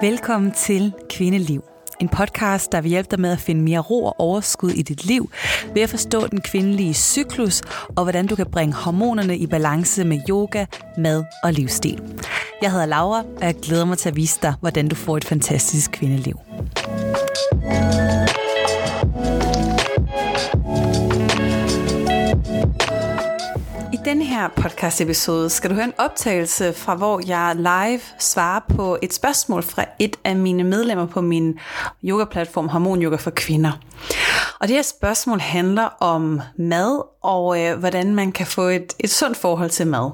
Velkommen til Kvindeliv. En podcast, der vil hjælpe dig med at finde mere ro og overskud i dit liv, ved at forstå den kvindelige cyklus, og hvordan du kan bringe hormonerne i balance med yoga, mad og livsstil. Jeg hedder Laura, og jeg glæder mig til at vise dig, hvordan du får et fantastisk kvindeliv. Denne her podcast episode skal du høre en optagelse fra, hvor jeg live svarer på et spørgsmål fra et af mine medlemmer på min yoga-platform Harmon Yoga for Kvinder. Og det her spørgsmål handler om mad og øh, hvordan man kan få et, et sundt forhold til mad.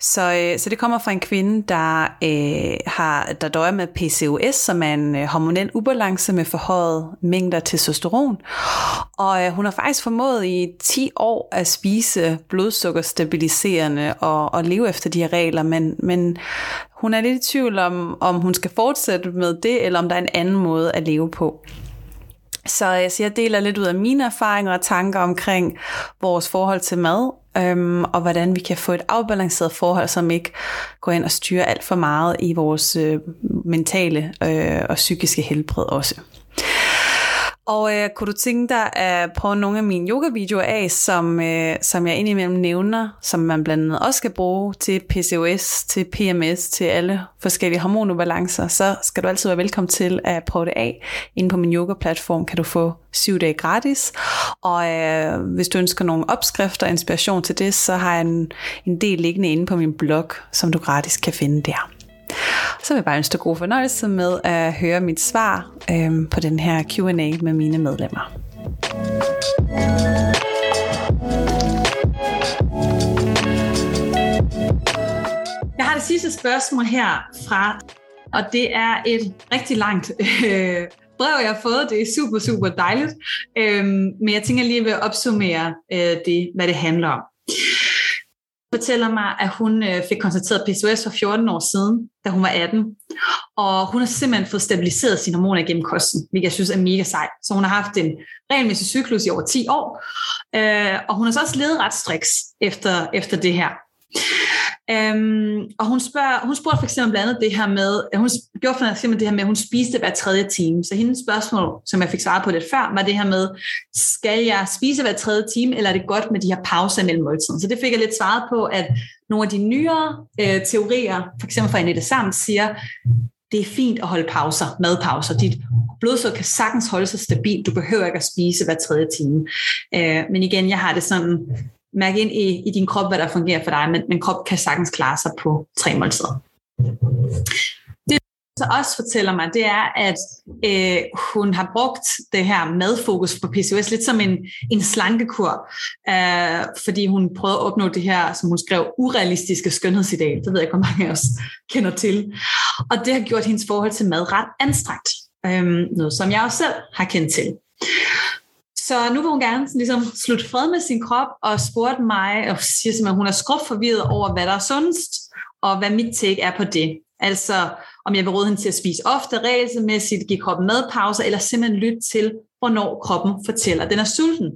Så, øh, så det kommer fra en kvinde, der, øh, har, der døjer med PCOS, som er en øh, hormonel ubalance med forhøjet mængder testosteron. Og øh, hun har faktisk formået i 10 år at spise blodsukkerstabiliserende og, og leve efter de her regler, men, men hun er lidt i tvivl om, om hun skal fortsætte med det, eller om der er en anden måde at leve på. Så, øh, så jeg deler lidt ud af mine erfaringer og tanker omkring vores forhold til mad, øhm, og hvordan vi kan få et afbalanceret forhold, som ikke går ind og styrer alt for meget i vores øh, mentale øh, og psykiske helbred også. Og øh, kunne du tænke dig at prøve nogle af mine yoga-videoer af, som, øh, som jeg indimellem nævner, som man blandt andet også skal bruge til PCOS, til PMS, til alle forskellige hormonubalancer, så skal du altid være velkommen til at prøve det af. Inde på min yoga-platform kan du få syv dage gratis. Og øh, hvis du ønsker nogle opskrifter og inspiration til det, så har jeg en, en del liggende inde på min blog, som du gratis kan finde der. Så vil jeg bare ønske dig god fornøjelse med at høre mit svar øh, på den her Q&A med mine medlemmer. Jeg har det sidste spørgsmål her fra, og det er et rigtig langt øh, brev, jeg har fået. Det er super, super dejligt. Øh, men jeg tænker lige at opsummere øh, det, hvad det handler om fortæller mig, at hun øh, fik konstateret PCOS for 14 år siden, da hun var 18. Og hun har simpelthen fået stabiliseret sine hormoner gennem kosten, hvilket jeg synes er mega sejt. Så hun har haft en regelmæssig cyklus i over 10 år. Øh, og hun har så også levet ret striks efter, efter det her. Øhm, og hun, spørger, hun spurgte for eksempel blandt andet det her med, øh, hun gjorde for eksempel det her med, at hun spiste hver tredje time. Så hendes spørgsmål, som jeg fik svaret på lidt før, var det her med, skal jeg spise hver tredje time, eller er det godt med de her pauser mellem måltiden? Så det fik jeg lidt svaret på, at nogle af de nyere øh, teorier, for eksempel fra Anette Sam, siger, det er fint at holde pauser, madpauser. Dit blodsukker kan sagtens holde sig stabilt. Du behøver ikke at spise hver tredje time. Øh, men igen, jeg har det sådan, mærke ind i, i din krop, hvad der fungerer for dig, men, men krop kan sagtens klare sig på tre måltider. Det, så også fortæller mig, det er, at øh, hun har brugt det her madfokus på PCOS lidt som en, en slankekur, øh, fordi hun prøvede at opnå det her, som hun skrev, urealistiske skønhedsideal. Det ved jeg ikke, hvor mange af os kender til. Og det har gjort hendes forhold til mad ret anstrengt. Øh, noget, som jeg også selv har kendt til. Så nu vil hun gerne ligesom, slutte fred med sin krop og spurgte mig, og siger simpelthen, at hun er skrubt forvirret over, hvad der er sundest, og hvad mit take er på det. Altså, om jeg vil råde hende til at spise ofte, regelmæssigt, give kroppen madpauser, eller simpelthen lytte til, hvornår kroppen fortæller, at den er sulten.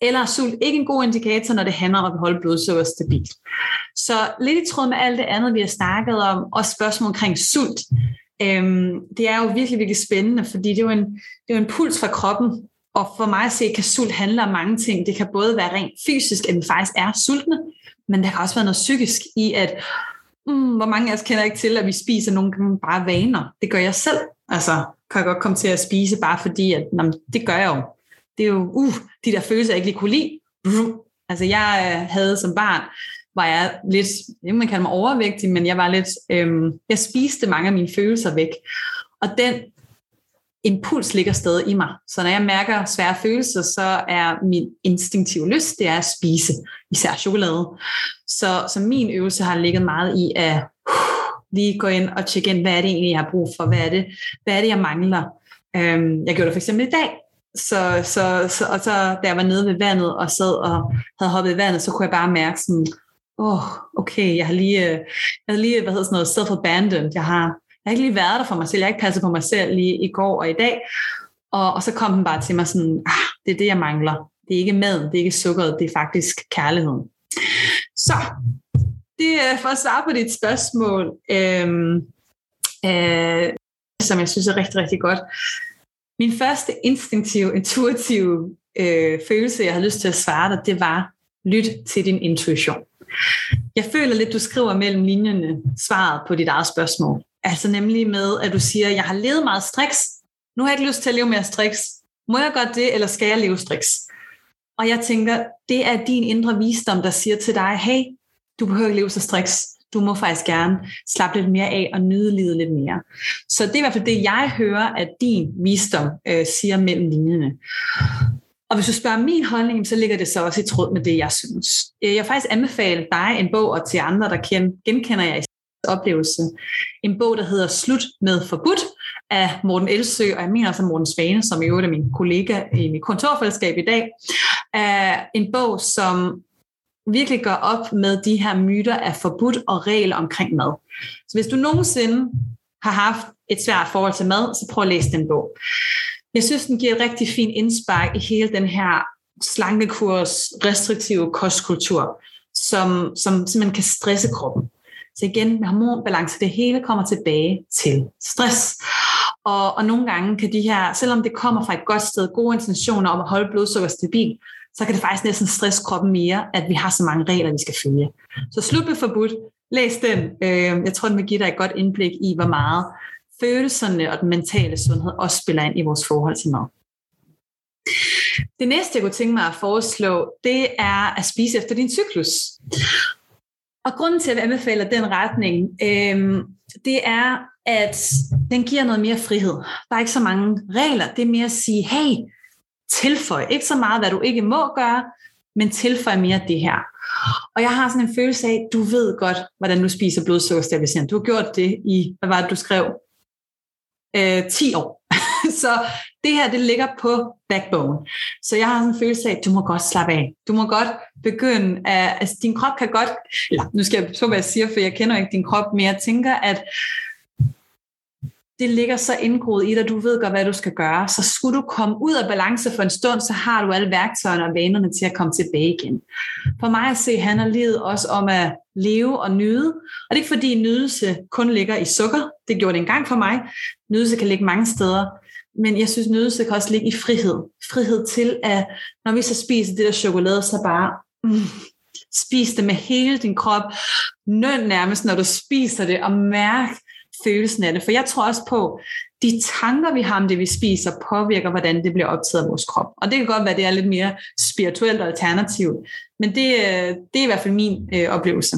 Eller er sult ikke en god indikator, når det handler om at holde blodsukker stabilt. Så lidt i tråd med alt det andet, vi har snakket om, og spørgsmål omkring sult, øhm, det er jo virkelig, virkelig spændende, fordi det er jo en, det er jo en puls fra kroppen, og for mig at se, kan sult handle om mange ting. Det kan både være rent fysisk, at vi faktisk er sultne, men der kan også være noget psykisk i, at mm, hvor mange af os kender ikke til, at vi spiser nogle gange bare vaner. Det gør jeg selv. Altså, kan jeg godt komme til at spise, bare fordi, at jamen, det gør jeg jo. Det er jo, uh, de der følelser, jeg ikke lige kunne lide. Altså, jeg øh, havde som barn, var jeg lidt, jeg man kalde mig overvægtig, men jeg var lidt, øhm, jeg spiste mange af mine følelser væk. Og den impuls ligger stadig i mig. Så når jeg mærker svære følelser, så er min instinktive lyst, det er at spise, især chokolade. Så, så min øvelse har ligget meget i at uh, lige gå ind og tjekke ind, hvad er det egentlig, jeg har brug for, hvad er det, hvad er det jeg mangler. Um, jeg gjorde det for eksempel i dag, så, så, så, og så da jeg var nede ved vandet og sad og havde hoppet i vandet, så kunne jeg bare mærke sådan, åh, oh, okay, jeg har lige, øh, jeg har lige hvad hedder sådan noget, self-abandoned, jeg har jeg har ikke lige været der for mig selv, jeg har ikke passet på mig selv lige i går og i dag. Og, og så kom den bare til mig sådan, ah, det er det, jeg mangler. Det er ikke maden, det er ikke sukkeret, det er faktisk kærligheden. Så, det er for at svare på dit spørgsmål. Øhm, øh, som jeg synes er rigtig, rigtig godt. Min første instinktive, intuitive øh, følelse, jeg havde lyst til at svare dig, det var, lyt til din intuition. Jeg føler lidt, du skriver mellem linjerne svaret på dit eget spørgsmål. Altså nemlig med, at du siger, jeg har levet meget striks, nu har jeg ikke lyst til at leve mere striks. Må jeg godt det, eller skal jeg leve striks? Og jeg tænker, det er din indre visdom, der siger til dig, hey, du behøver ikke leve så striks. Du må faktisk gerne slappe lidt mere af og nyde livet lidt mere. Så det er i hvert fald det, jeg hører, at din visdom øh, siger mellem linjerne. Og hvis du spørger min holdning, så ligger det så også i tråd med det, jeg synes. Øh, jeg vil faktisk anbefale dig en bog, og til andre, der genkender jeg i oplevelse. En bog, der hedder Slut med forbudt af Morten Elsø, og jeg mener altså Morten Svane, som i øvrigt er min kollega i mit kontorfællesskab i dag. Er en bog, som virkelig gør op med de her myter af forbudt og regler omkring mad. Så hvis du nogensinde har haft et svært forhold til mad, så prøv at læse den bog. Jeg synes, den giver et rigtig fint indspark i hele den her slankekurs, restriktive kostkultur, som, som simpelthen kan stresse kroppen. Så igen, med hormonbalance, det hele kommer tilbage til stress. Og, og nogle gange kan de her, selvom det kommer fra et godt sted, gode intentioner om at holde blodsukker stabil, så kan det faktisk næsten stresse kroppen mere, at vi har så mange regler, vi skal følge. Så slut med forbudt. Læs den. Øh, jeg tror, den vil give dig et godt indblik i, hvor meget følelserne og den mentale sundhed også spiller ind i vores forhold til mad. Det næste, jeg kunne tænke mig at foreslå, det er at spise efter din cyklus. Og grunden til, at jeg anbefaler den retning, øh, det er, at den giver noget mere frihed. Der er ikke så mange regler. Det er mere at sige, hey, tilføj. Ikke så meget, hvad du ikke må gøre, men tilføj mere det her. Og jeg har sådan en følelse af, du ved godt, hvordan du spiser blodsukkerstabiliserende. Du har gjort det i, hvad var det, du skrev? Øh, 10 år. så det her, det ligger på backbone. Så jeg har sådan en følelse af, at du må godt slappe af. Du må godt begynde at, altså din krop kan godt, eller nu skal jeg så, hvad jeg siger, for jeg kender ikke din krop, men jeg tænker, at det ligger så indgroet i dig, du ved godt, hvad du skal gøre. Så skulle du komme ud af balance for en stund, så har du alle værktøjerne og vanerne til at komme tilbage igen. For mig at se handler livet også om at leve og nyde. Og det er ikke fordi nydelse kun ligger i sukker. Det gjorde det engang for mig. Nydelse kan ligge mange steder. Men jeg synes, nydelse kan også ligge i frihed. Frihed til, at når vi så spiser det der chokolade, så bare mm, spis det med hele din krop. Nød nærmest, når du spiser det, og mærk følelsen af det. For jeg tror også på, de tanker, vi har om det, vi spiser, påvirker, hvordan det bliver optaget af vores krop. Og det kan godt være, at det er lidt mere spirituelt og alternativt. Men det, øh, det er i hvert fald min øh, oplevelse.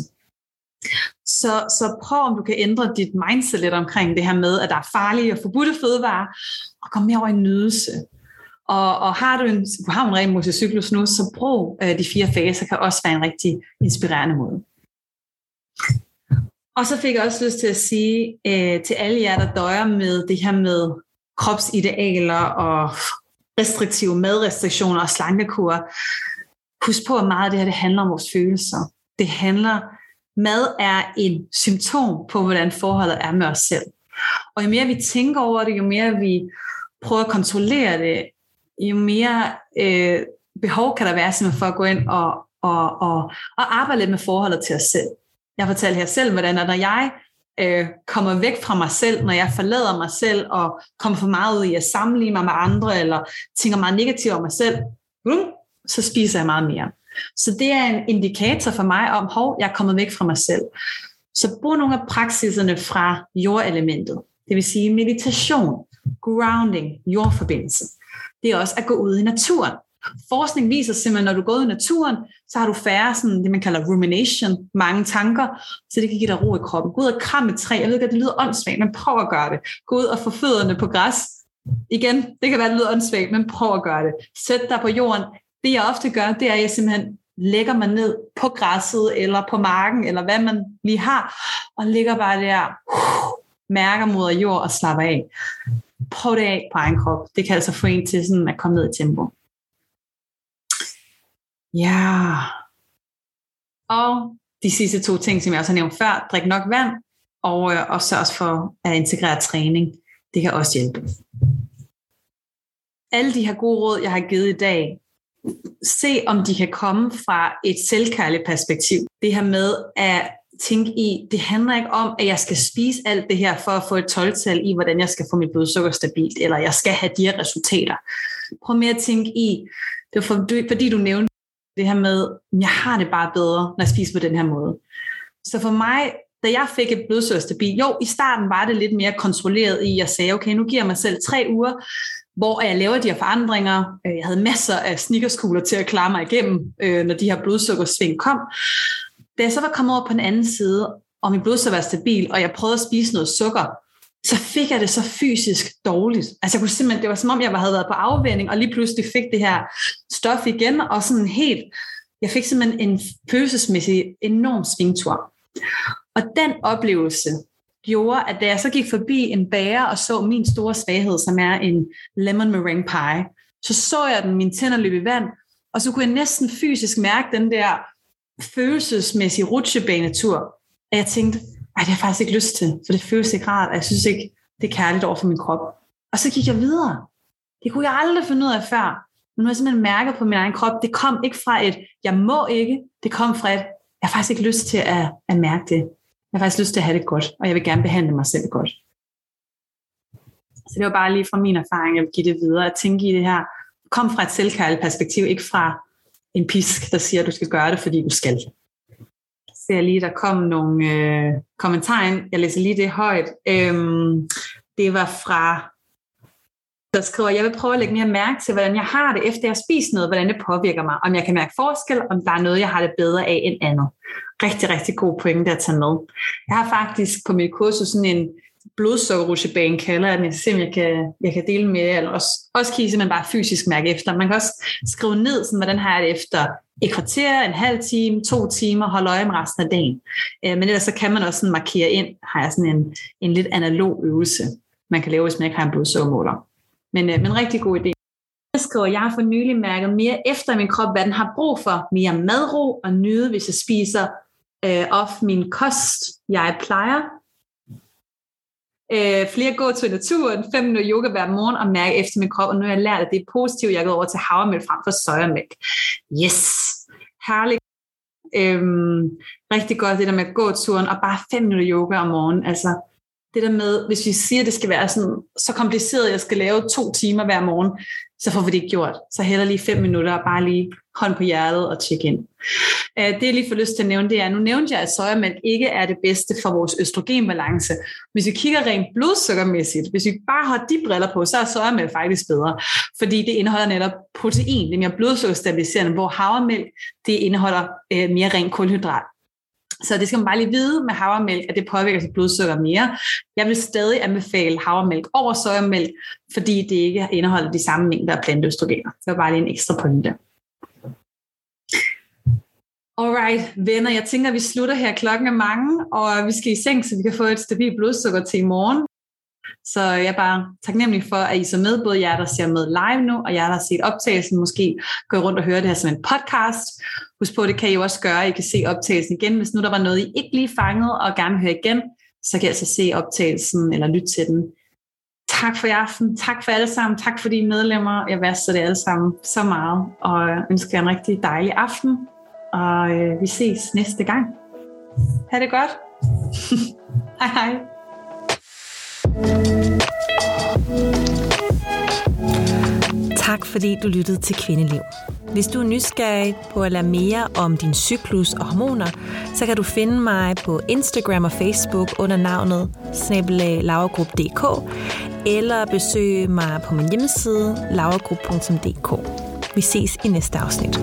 Så, så prøv, om du kan ændre dit mindset lidt omkring det her med, at der er farlige og forbudte fødevarer, og kom mere over i nydelse. Og, og har du en, du har en ren motorcyklus nu, så brug øh, de fire faser, kan også være en rigtig inspirerende måde. Og så fik jeg også lyst til at sige øh, til alle jer, der døjer med det her med kropsidealer og restriktive madrestriktioner og slankekur. Husk på, at meget af det her det handler om vores følelser. Det handler, mad er en symptom på, hvordan forholdet er med os selv. Og jo mere vi tænker over det, jo mere vi prøver at kontrollere det, jo mere øh, behov kan der være for at gå ind og, og, og, og arbejde lidt med forholdet til os selv. Jeg fortalte her selv, hvordan når jeg øh, kommer væk fra mig selv, når jeg forlader mig selv og kommer for meget ud i at sammenligne mig med andre, eller tænker meget negativt om mig selv, så spiser jeg meget mere. Så det er en indikator for mig om, hov, jeg er kommet væk fra mig selv. Så brug nogle af praksiserne fra jordelementet. Det vil sige meditation, grounding, jordforbindelse. Det er også at gå ud i naturen. Forskning viser simpelthen, når du går ud i naturen, så har du færre sådan, det, man kalder rumination, mange tanker, så det kan give dig ro i kroppen. Gå ud og kram et træ. Jeg ved ikke, at det lyder åndssvagt, men prøv at gøre det. Gå ud og få fødderne på græs. Igen, det kan være, at det lyder åndssvagt, men prøv at gøre det. Sæt dig på jorden. Det jeg ofte gør, det er, at jeg simpelthen lægger mig ned på græsset, eller på marken, eller hvad man lige har, og ligger bare der, mærker mod jord og slapper af. Prøv det af på egen krop. Det kan altså få en til sådan at komme ned i tempo. Ja. Og de sidste to ting, som jeg også har nævnt før, drik nok vand, og, øh, og sørg for at integrere træning. Det kan også hjælpe. Alle de her gode råd, jeg har givet i dag, se om de kan komme fra et selvkærligt perspektiv. Det her med at tænke i, det handler ikke om, at jeg skal spise alt det her for at få et 12 i, hvordan jeg skal få mit blodsukker stabilt, eller jeg skal have de her resultater. Prøv mere at tænke i, det var fordi du nævnte det her med, jeg har det bare bedre, når jeg spiser på den her måde. Så for mig, da jeg fik et blodsøsterbi, jo, i starten var det lidt mere kontrolleret i, at jeg sagde, okay, nu giver jeg mig selv tre uger, hvor jeg laver de her forandringer. Øh, jeg havde masser af sneakerskugler til at klare mig igennem, øh, når de her blodsukkersving kom. Da jeg så var kommet over på den anden side, og min blodsukker var stabil, og jeg prøvede at spise noget sukker, så fik jeg det så fysisk dårligt. Altså jeg kunne simpelthen, det var som om, jeg havde været på afvænding, og lige pludselig fik det her stof igen, og sådan helt, jeg fik simpelthen en følelsesmæssig enorm svingtur. Og den oplevelse gjorde, at da jeg så gik forbi en bager og så min store svaghed, som er en lemon meringue pie, så så jeg den, min tænder løb i vand, og så kunne jeg næsten fysisk mærke den der følelsesmæssige rutsjebanetur, at jeg tænkte, ej, det har jeg faktisk ikke lyst til, for det føles ikke rart, og jeg synes ikke, det er kærligt over for min krop. Og så gik jeg videre. Det kunne jeg aldrig finde ud af før. Men nu har jeg simpelthen mærket på min egen krop, det kom ikke fra et, jeg må ikke, det kom fra et, jeg har faktisk ikke lyst til at, at mærke det. Jeg har faktisk lyst til at have det godt, og jeg vil gerne behandle mig selv godt. Så det var bare lige fra min erfaring, jeg vil give det videre, at tænke i det her, kom fra et selvkærligt perspektiv, ikke fra en pisk, der siger, at du skal gøre det, fordi du skal ser lige, der kom nogle øh, kommentarer ind. Jeg læser lige det højt. Øhm, det var fra, der skriver, jeg vil prøve at lægge mere mærke til, hvordan jeg har det, efter jeg har spist noget, hvordan det påvirker mig. Om jeg kan mærke forskel, om der er noget, jeg har det bedre af end andet. Rigtig, rigtig god pointe at tage med. Jeg har faktisk på mit kursus sådan en blodsukkerrutsjebane kalder jeg den. Jeg se, om jeg kan, jeg kan dele med jer. Eller også, også kan I simpelthen bare fysisk mærke efter. Man kan også skrive ned, sådan, hvordan har jeg det efter et kvarter, en halv time, to timer, holde øje med resten af dagen. Øh, men ellers så kan man også sådan markere ind, har jeg sådan en, en lidt analog øvelse, man kan lave, hvis man ikke har en blodsukkermåler. Men, øh, men rigtig god idé. Jeg skriver, jeg har for nylig mærket mere efter i min krop, hvad den har brug for. Mere madro og nyde, hvis jeg spiser øh, off min kost, jeg plejer. Øh, flere gå til naturen, fem minutter yoga hver morgen og mærke efter min krop, og nu har jeg lært, at det er positivt, jeg er gået over til havremælk frem for sojamælk. Yes, herligt. Øhm, rigtig godt det der med at gå turen og bare fem minutter yoga om morgenen. Altså, det der med, hvis vi siger, at det skal være sådan, så kompliceret, at jeg skal lave to timer hver morgen, så får vi det ikke gjort. Så heller lige fem minutter og bare lige hånd på hjertet og tjekke ind. Øh, det jeg lige får lyst til at nævne, det er, nu nævnte jeg, at sojamælk ikke er det bedste for vores østrogenbalance. Hvis vi kigger rent blodsukkermæssigt, hvis vi bare har de briller på, så er sojamælk faktisk bedre, fordi det indeholder netop protein, det er mere blodsukkerstabiliserende, hvor havremælk, det indeholder øh, mere ren kulhydrat. Så det skal man bare lige vide med havremælk, at det påvirker sit blodsukker mere. Jeg vil stadig anbefale havremælk over sojamælk, fordi det ikke indeholder de samme mængder af planteøstrogener. Det var bare lige en ekstra pointe. Alright, venner, jeg tænker, at vi slutter her. Klokken er mange, og vi skal i seng, så vi kan få et stabilt blodsukker til i morgen. Så jeg er bare taknemmelig for, at I så med, både jer, der ser med live nu, og jer, der har set optagelsen, måske går rundt og hører det her som en podcast. Husk på, det kan I jo også gøre. I kan se optagelsen igen. Hvis nu der var noget, I ikke lige fangede og gerne vil høre igen, så kan I altså se optagelsen eller lytte til den. Tak for i aften. Tak for alle sammen. Tak for de medlemmer. Jeg værdsætter det alle sammen så meget. Og ønsker jer en rigtig dejlig aften. Og øh, vi ses næste gang. Ha' det godt. hej hej. Tak fordi du lyttede til Kvindeliv. Hvis du er nysgerrig på at lære mere om din cyklus og hormoner, så kan du finde mig på Instagram og Facebook under navnet snabelaglaugrup.dk eller besøge mig på min hjemmeside lavergrup.dk. Vi ses i næste afsnit.